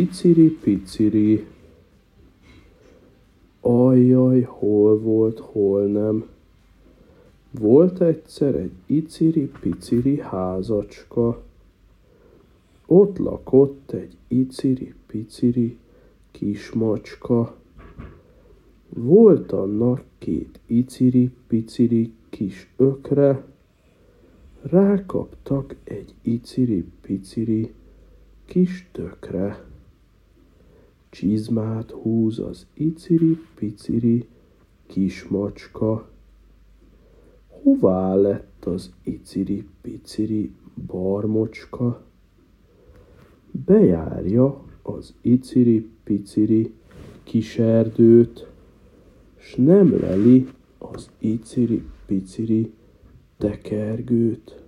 iciri-piciri. Ajjaj, hol volt, hol nem. Volt egyszer egy iciri-piciri házacska. Ott lakott egy iciri-piciri kismacska. Volt annak két iciri-piciri kis ökre, rákaptak egy iciri-piciri kis tökre. Csizmát húz az iciri-piciri kismacska. Hová lett az iciri-piciri barmocska? Bejárja az iciri-piciri kis erdőt, s nem leli az iciri-piciri tekergőt.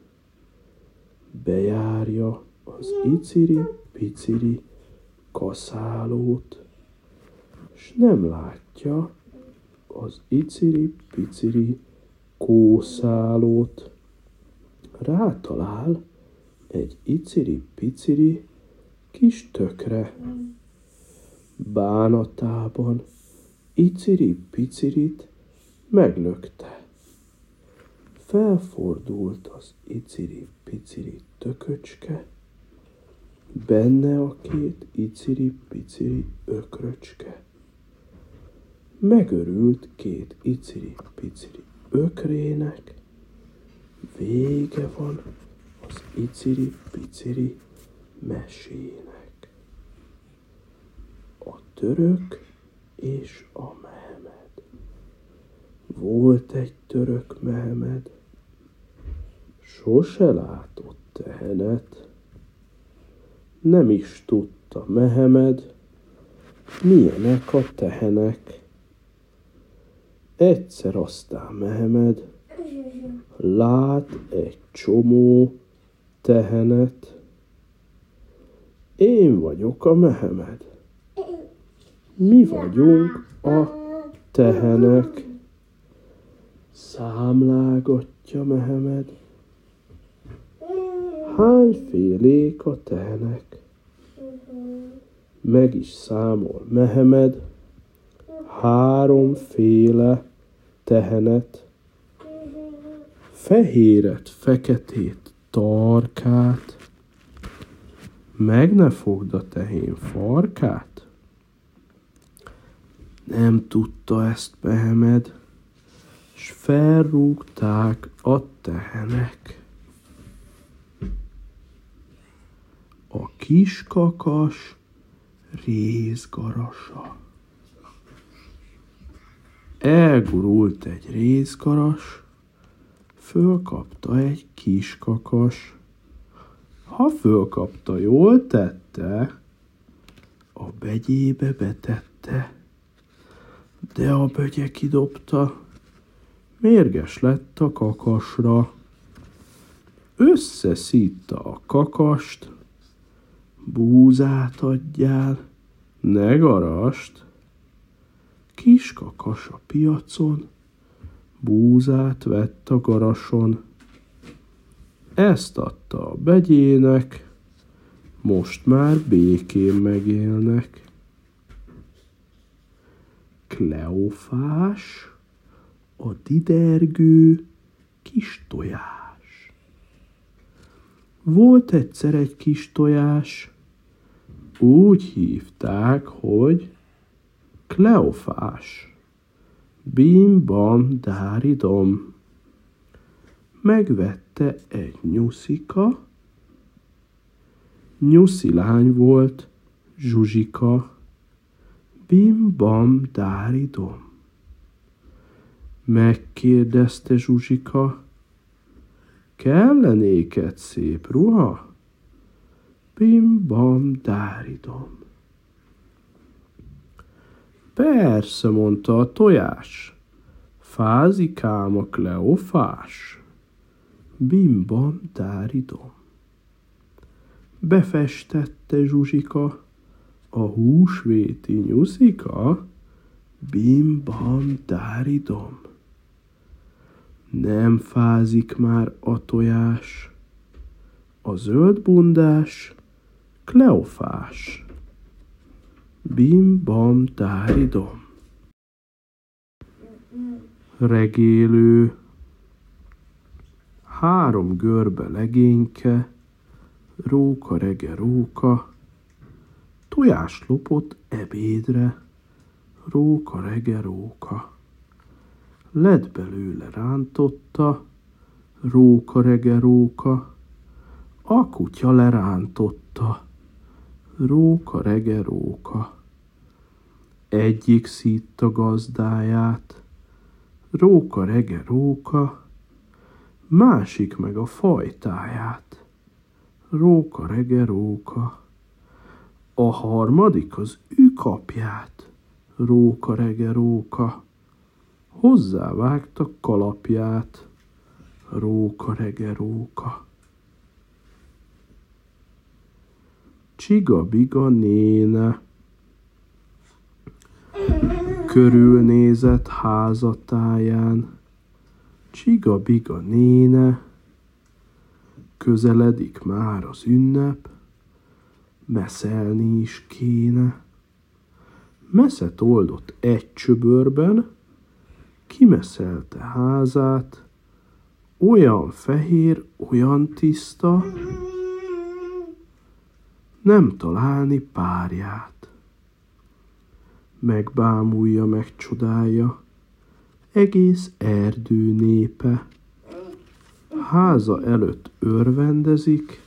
Bejárja az iciri-piciri kaszálót, s nem látja az iciri-piciri kószálót. Rátalál egy iciri-piciri kis tökre. Bánatában iciri-picirit meglökte. Felfordult az iciri-piciri tököcske, benne a két iciri-piciri ökröcske. Megörült két iciri-piciri ökrének, vége van az iciri-piciri mesének. A török és a Mehmed. Volt egy török Mehmed, sose látott tehenet, nem is tudta Mehemed, milyenek a tehenek. Egyszer aztán Mehemed lát egy csomó tehenet. Én vagyok a Mehemed. Mi vagyunk a tehenek. Számlágatja Mehemed. Hányfélék a tehenek? Meg is számol Mehemed háromféle tehenet, fehéret, feketét, tarkát, meg ne fogd a tehén farkát? Nem tudta ezt Mehemed, s felrúgták a tehenek. A kiskakas rézgarasa. Elgurult egy rézgaras, fölkapta egy kiskakas. Ha fölkapta, jól tette, a begyébe betette, de a bögye kidobta, mérges lett a kakasra. Összeszítta a kakast, búzát adjál, ne garast. Kis kakas a piacon, búzát vett a garason. Ezt adta a begyének, most már békén megélnek. Kleofás, a didergő kis tojás. Volt egyszer egy kis tojás, úgy hívták, hogy Kleofás. Bim-bam, dáridom. Megvette egy nyuszika, nyuszi lány volt, Zsuzsika. Bim-bam, dáridom. Megkérdezte Zsuzsika, kell néked szép ruha? Bim-bam, dáridom. Persze, mondta a tojás. Fázikám a kleofás. Bim-bam, dáridom. Befestette Zsuzsika a húsvéti nyuszika. Bim-bam, dáridom. Nem fázik már a tojás. A zöld bundás Kleofás. Bim bam táridom. Regélő. Három görbe legényke, róka rege róka, tojás lopott ebédre, róka rege róka. Lett belőle rántotta, róka rege róka, a kutya lerántotta, róka rege róka. Egyik szítta gazdáját, róka rege róka, másik meg a fajtáját, róka rege róka. A harmadik az ükapját, róka rege róka. Hozzávágta kalapját, róka rege róka. Csiga-biga néne. Körülnézett házatáján. Csiga-biga néne. Közeledik már az ünnep, meszelni is kéne. Messzet oldott egy csöbörben, kimeszelte házát, olyan fehér, olyan tiszta, nem találni párját. Megbámulja, megcsodálja, egész erdő népe. Háza előtt örvendezik,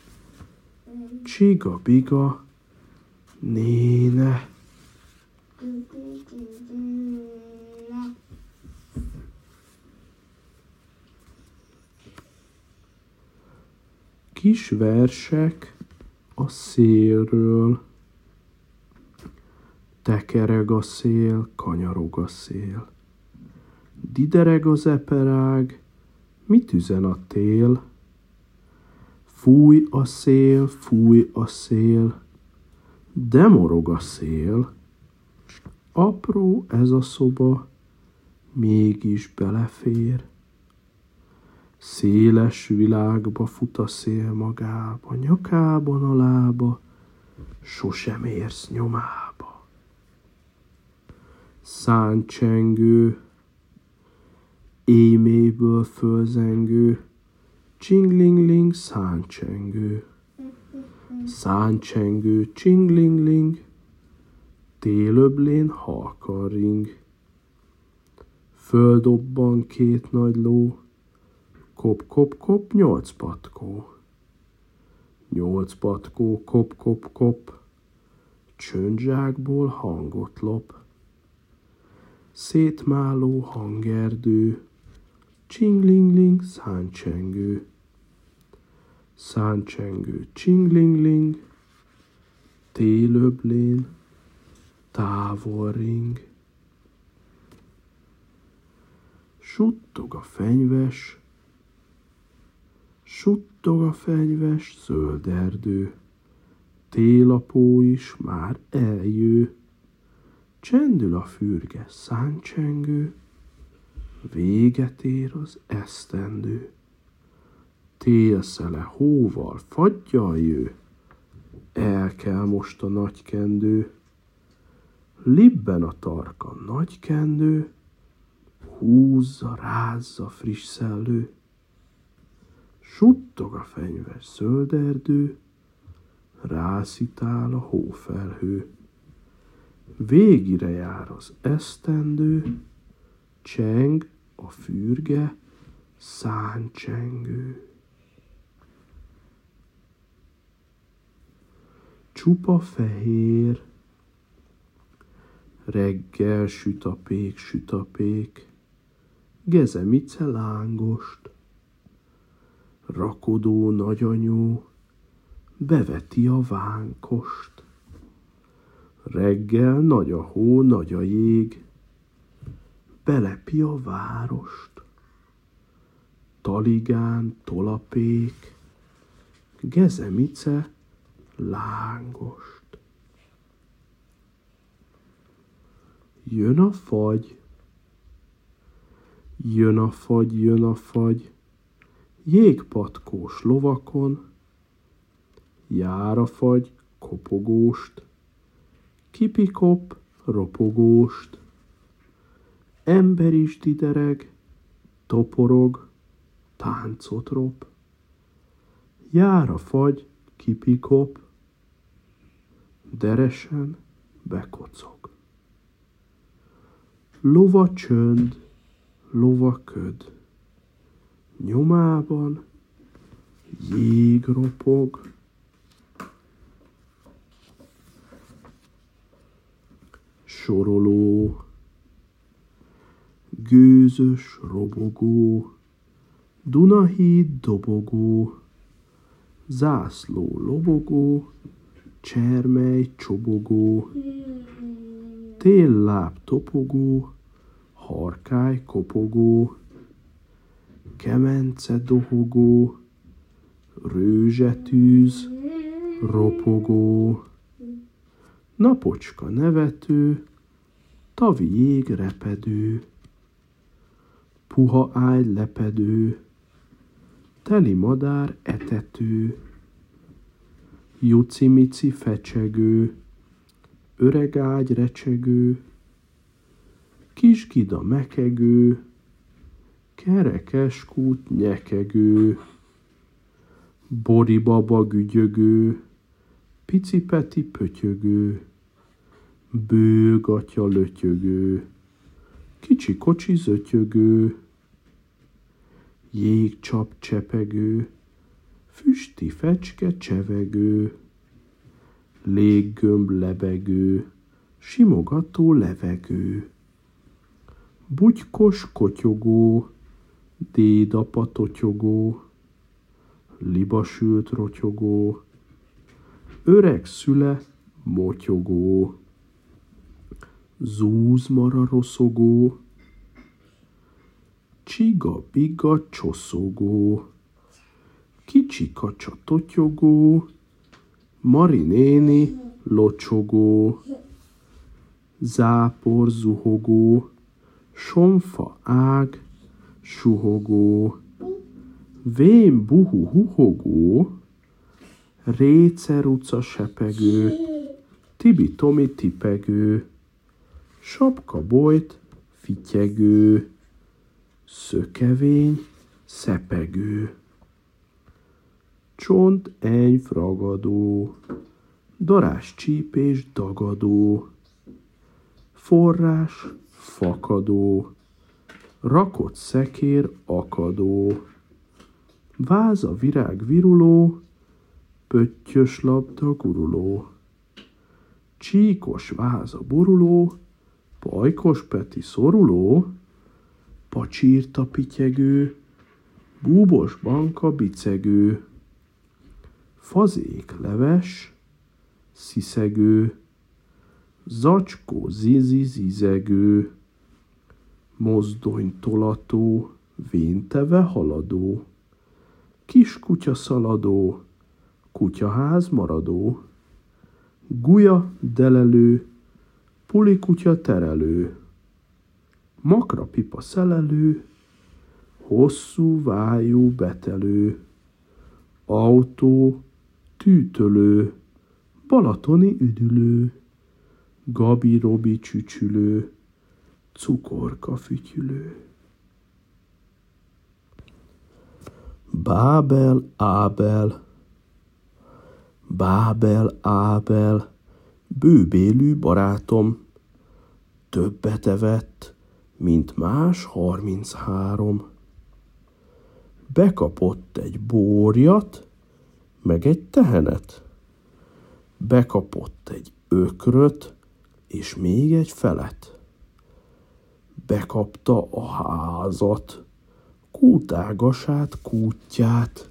csiga-biga, néne. Kis versek a szélről. Tekereg a szél, kanyarog a szél. Didereg az eperág, mit üzen a tél? Fúj a szél, fúj a szél, de morog a szél. Apró ez a szoba, mégis belefér. Széles világba fut a szél magába, nyakában a lába, sosem érsz nyomába. Száncsengő, éméből fölzengő, csinglingling száncsengő. Száncsengő, csinglingling, télöblén halkan ring. Földobban két nagy ló, kop, kop, kop, nyolc patkó. Nyolc patkó, kop, kop, kop, csöndzsákból hangot lop. Szétmáló hangerdő, csinglingling, száncsengő. Száncsengő, csinglingling, télöblén, távol ring. Suttog a fenyves, Suttog a fenyves zöld erdő, télapó is már eljő, csendül a fürge száncsengő, véget ér az esztendő. Télszele hóval fagyjal jő, el kell most a nagy kendő, libben a tarka nagy kendő, húzza, rázza friss szellő. Suttog a fenyves zöld erdő, rászitál a hófelhő. Végire jár az esztendő, cseng a fürge, száncsengő. Csupa fehér, reggel süt a pék, süt a pék, gezemice lángost, rakodó nagyanyú beveti a vánkost. Reggel nagy a hó, nagy a jég, belepi a várost. Taligán, tolapék, gezemice, lángost. Jön a fagy, jön a fagy, jön a fagy, jégpatkós lovakon, jár a fagy kopogóst, kipikop ropogóst. Ember is didereg, toporog, táncot rop. Jár a fagy, kipikop, deresen bekocog. Lova csönd, lova köd, nyomában jég ropog. Soroló, gőzös robogó, Dunahíd dobogó, zászló lobogó, csermely csobogó, télláb topogó, harkály kopogó, kemence dohogó, rőzsetűz, ropogó, napocska nevető, tavi jég repedő, puha ágy lepedő, teli madár etető, jucimici fecsegő, öreg ágy recsegő, kis gida mekegő, kerekes kút nyekegő, boribaba gügyögő, picipeti pötyögő, bőgatya lötyögő, kicsi kocsi zötyögő, jégcsap csepegő, füsti fecske csevegő, léggömb lebegő, simogató levegő, bugykos kotyogó, dédapa totyogó, libasült rotyogó, öreg szüle motyogó, zúzmara roszogó, csiga-biga csoszogó, kicsi kacsa totyogó, Mari néni locsogó, zápor zuhogó, somfa ág suhogó, vén buhu huhogó, réceruca sepegő, Tibi Tomi tipegő, sapka bolyt fityegő, szökevény szepegő. Csont egy fragadó, darás csípés dagadó, forrás fakadó, rakott szekér akadó, váza virág viruló, pöttyös labda guruló, csíkos váza boruló, pajkos peti szoruló, pacsírta pityegő, búbos banka bicegő, fazék leves, sziszegő, zacskó zizi zizegő, mozdony tolató, vénteve haladó, kis kutya szaladó, kutyaház maradó, guja delelő, puli kutya terelő, makra pipa szelelő, hosszú vájú betelő, autó, tűtölő, balatoni üdülő, gabi-robi csücsülő, cukorka fütyülő. Bábel, Ábel, Bábel, Ábel, bőbélű barátom, többet evett, mint más harminchárom. Bekapott egy bórjat, meg egy tehenet. Bekapott egy ökröt, és még egy felet. Bekapta a házat, kútágasát, kútját.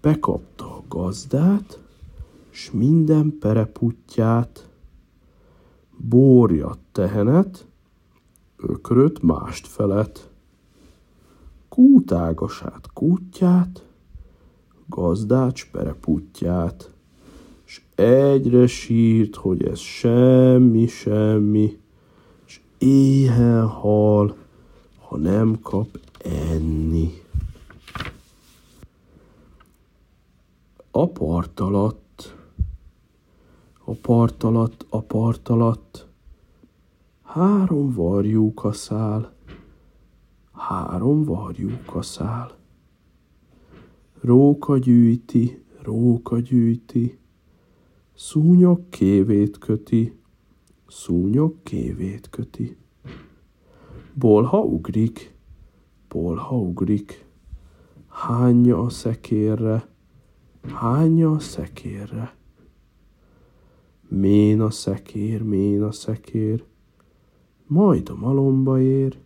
Bekapta a gazdát, s minden pereputját. Bórjat tehenet, ökröt mást felet. Kútágasát, kútját, gazdács pereputját, s egyre sírt, hogy ez semmi, semmi, éhen hal, ha nem kap enni. A part alatt, a part alatt, a part alatt. Három varjúka szál, három varjúka szál. Róka gyűjti, róka gyűjti, szúnyog kévét köti, szúnyog kévét köti. Bolha ugrik, bolha ugrik, hányja a szekérre, hányja a szekérre. Mén a szekér, mén a szekér, majd a malomba ér,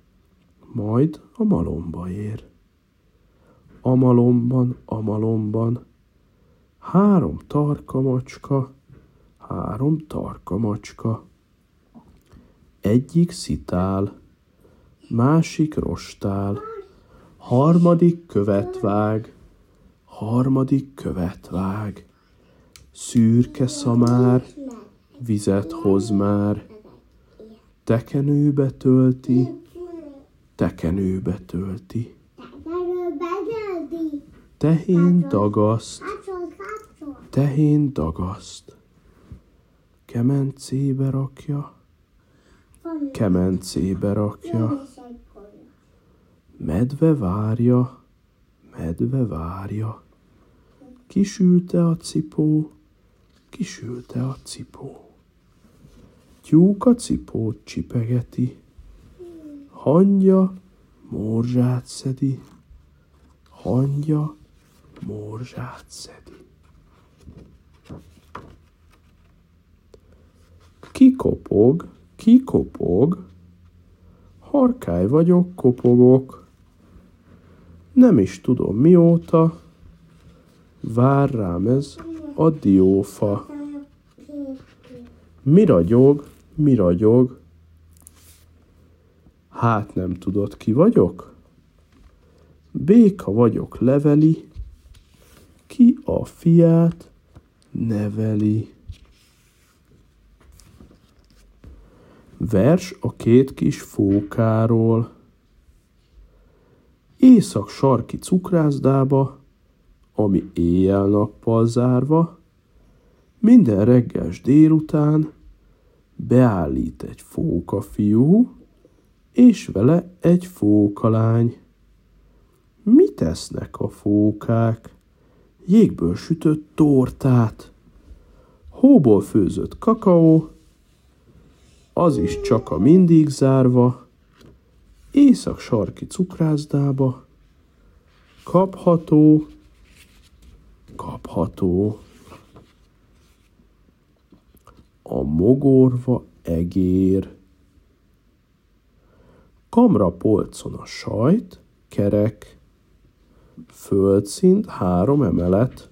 majd a malomba ér. A malomban, a malomban, három tarka macska, három tarka macska. Egyik szitál, másik rostál, harmadik követ vág, harmadik követ vág. Szürke szamár, vizet hoz már, tekenőbe tölti, tekenőbe tölti. Tehén dagaszt, tehén dagaszt, kemencébe rakja, kemencébe rakja, medve várja, medve várja, kisülte a cipó, kisülte a cipó. Tyúk a cipót csipegeti, hangya morzsát szedi, hangya morzsát szedi. Kikopog, kikopog, harkály vagyok, kopogok, nem is tudom mióta, vár rám ez a diófa. Mi ragyog, mi ragyog? Hát nem tudod, ki vagyok? Béka vagyok, leveli, ki a fiát neveli. Vers a két kis fókáról. Észak sarki cukrászdába, ami éjjel-nappal zárva, minden regges délután beállít egy fóka fiú, és vele egy fókalány. Mit tesznek a fókák? Jégből sütött tortát, hóból főzött kakaó, az is csak a mindig zárva, észak-sarki cukrászdába, kapható, kapható. A mogorva egér. Kamra polcon a sajt, kerek, földszint három emelet,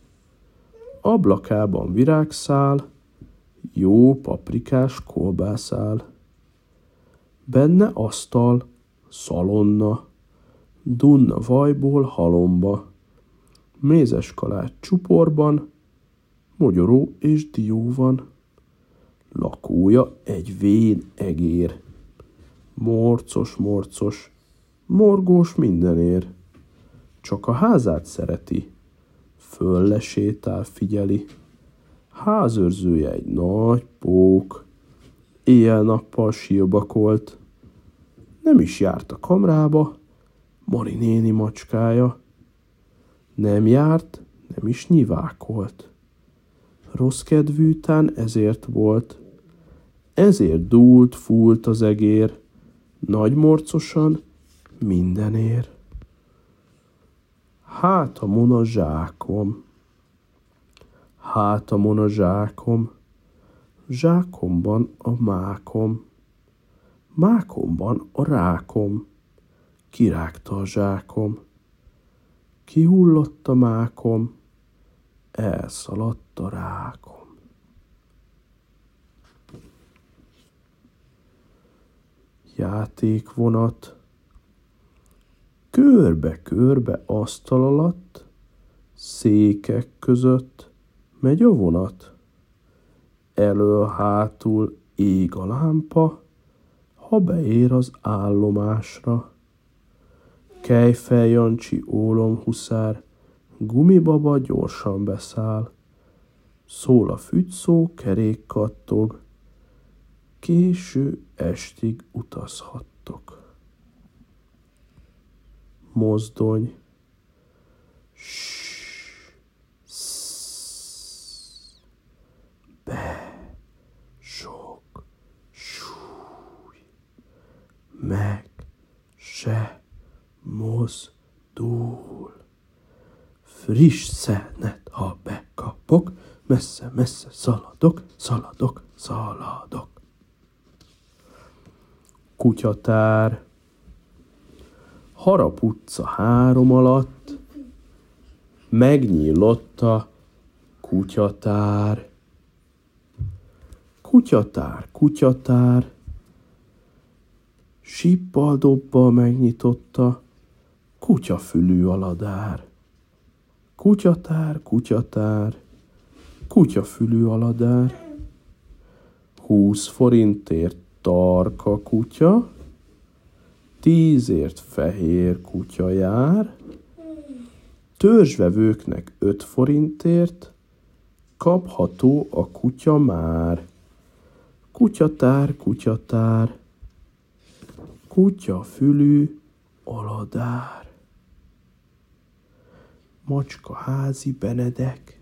ablakában virágszál, jó paprikás kolbászál. Benne asztal, szalonna, dunna vajból halomba, mézes kalács csuporban, mogyoró és dió van. Lakója egy vén egér. Morcos, morcos, morgós mindenér. Csak a házát szereti, föllesétál, figyeli. Házőrzője egy nagy pók, éjjel-nappal sírbakolt. Nem is járt a kamrába, Mari néni macskája. Nem járt, nem is nyivákolt. Rossz kedvű tán ezért volt. Ezért dúlt, fúlt az egér, nagy morcosan mindenér. Hát a mona zsákom, hát a zsákom, zsákomban a mákom, mákomban a rákom, kirágta a zsákom, kihullott a mákom, elszaladt a rákom. Játékvonat, körbe-körbe asztal alatt, székek között megy a vonat. Elől-hátul ég a lámpa, ha beér az állomásra. Kejfel Jancsi ólomhuszár, gumibaba gyorsan beszáll. Szól a fügyszó, kerék kattog, késő estig utazhattok. Mozdony, be, sok, súly, meg, se, mozdul. Friss szenet, ha bekapok, messze-messze szaladok, szaladok, szaladok. Kutyatár, Harap utca három alatt, megnyílott a kutyatár. Kutyatár, kutyatár, síppal dobbal megnyitotta, kutyafülű aladár. Kutyatár, kutyatár, kutyafülű aladár. Húsz forintért tarka kutya, tízért fehér kutya jár, törzsvevőknek öt forintért kapható a kutya már. Kutyatár, kutyatár, kutyafülű aladár. Macska házi Benedek,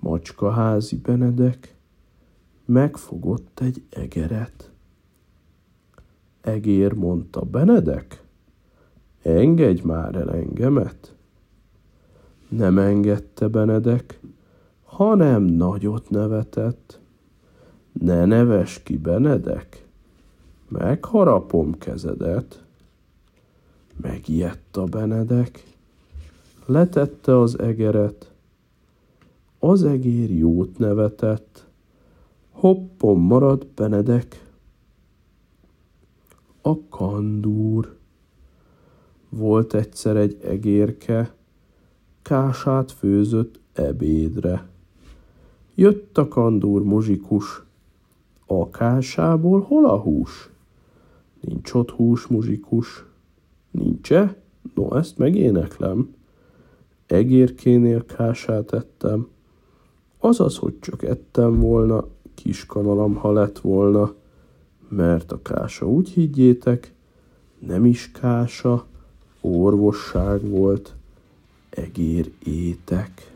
macska házi Benedek, megfogott egy egeret. Egér mondta Benedek, engedj már el engemet. Nem engedte Benedek, hanem nagyot nevetett. Ne neves ki, Benedek, megharapom kezedet. Megijedt a Benedek, letette az egeret, az egér jót nevetett, hoppon marad Benedek. A kandúr. Volt egyszer egy egérke, kását főzött ebédre. Jött a kandúr muzsikus, a kásából hol a hús? Nincs ott hús, muzsikus. Nincs-e? No, ezt megéneklem. Egérkénél kását ettem, azaz, hogy csak ettem volna, kis kanalam, ha lett volna, mert a kása úgy higgyétek, nem is kása, orvosság volt, egér étek.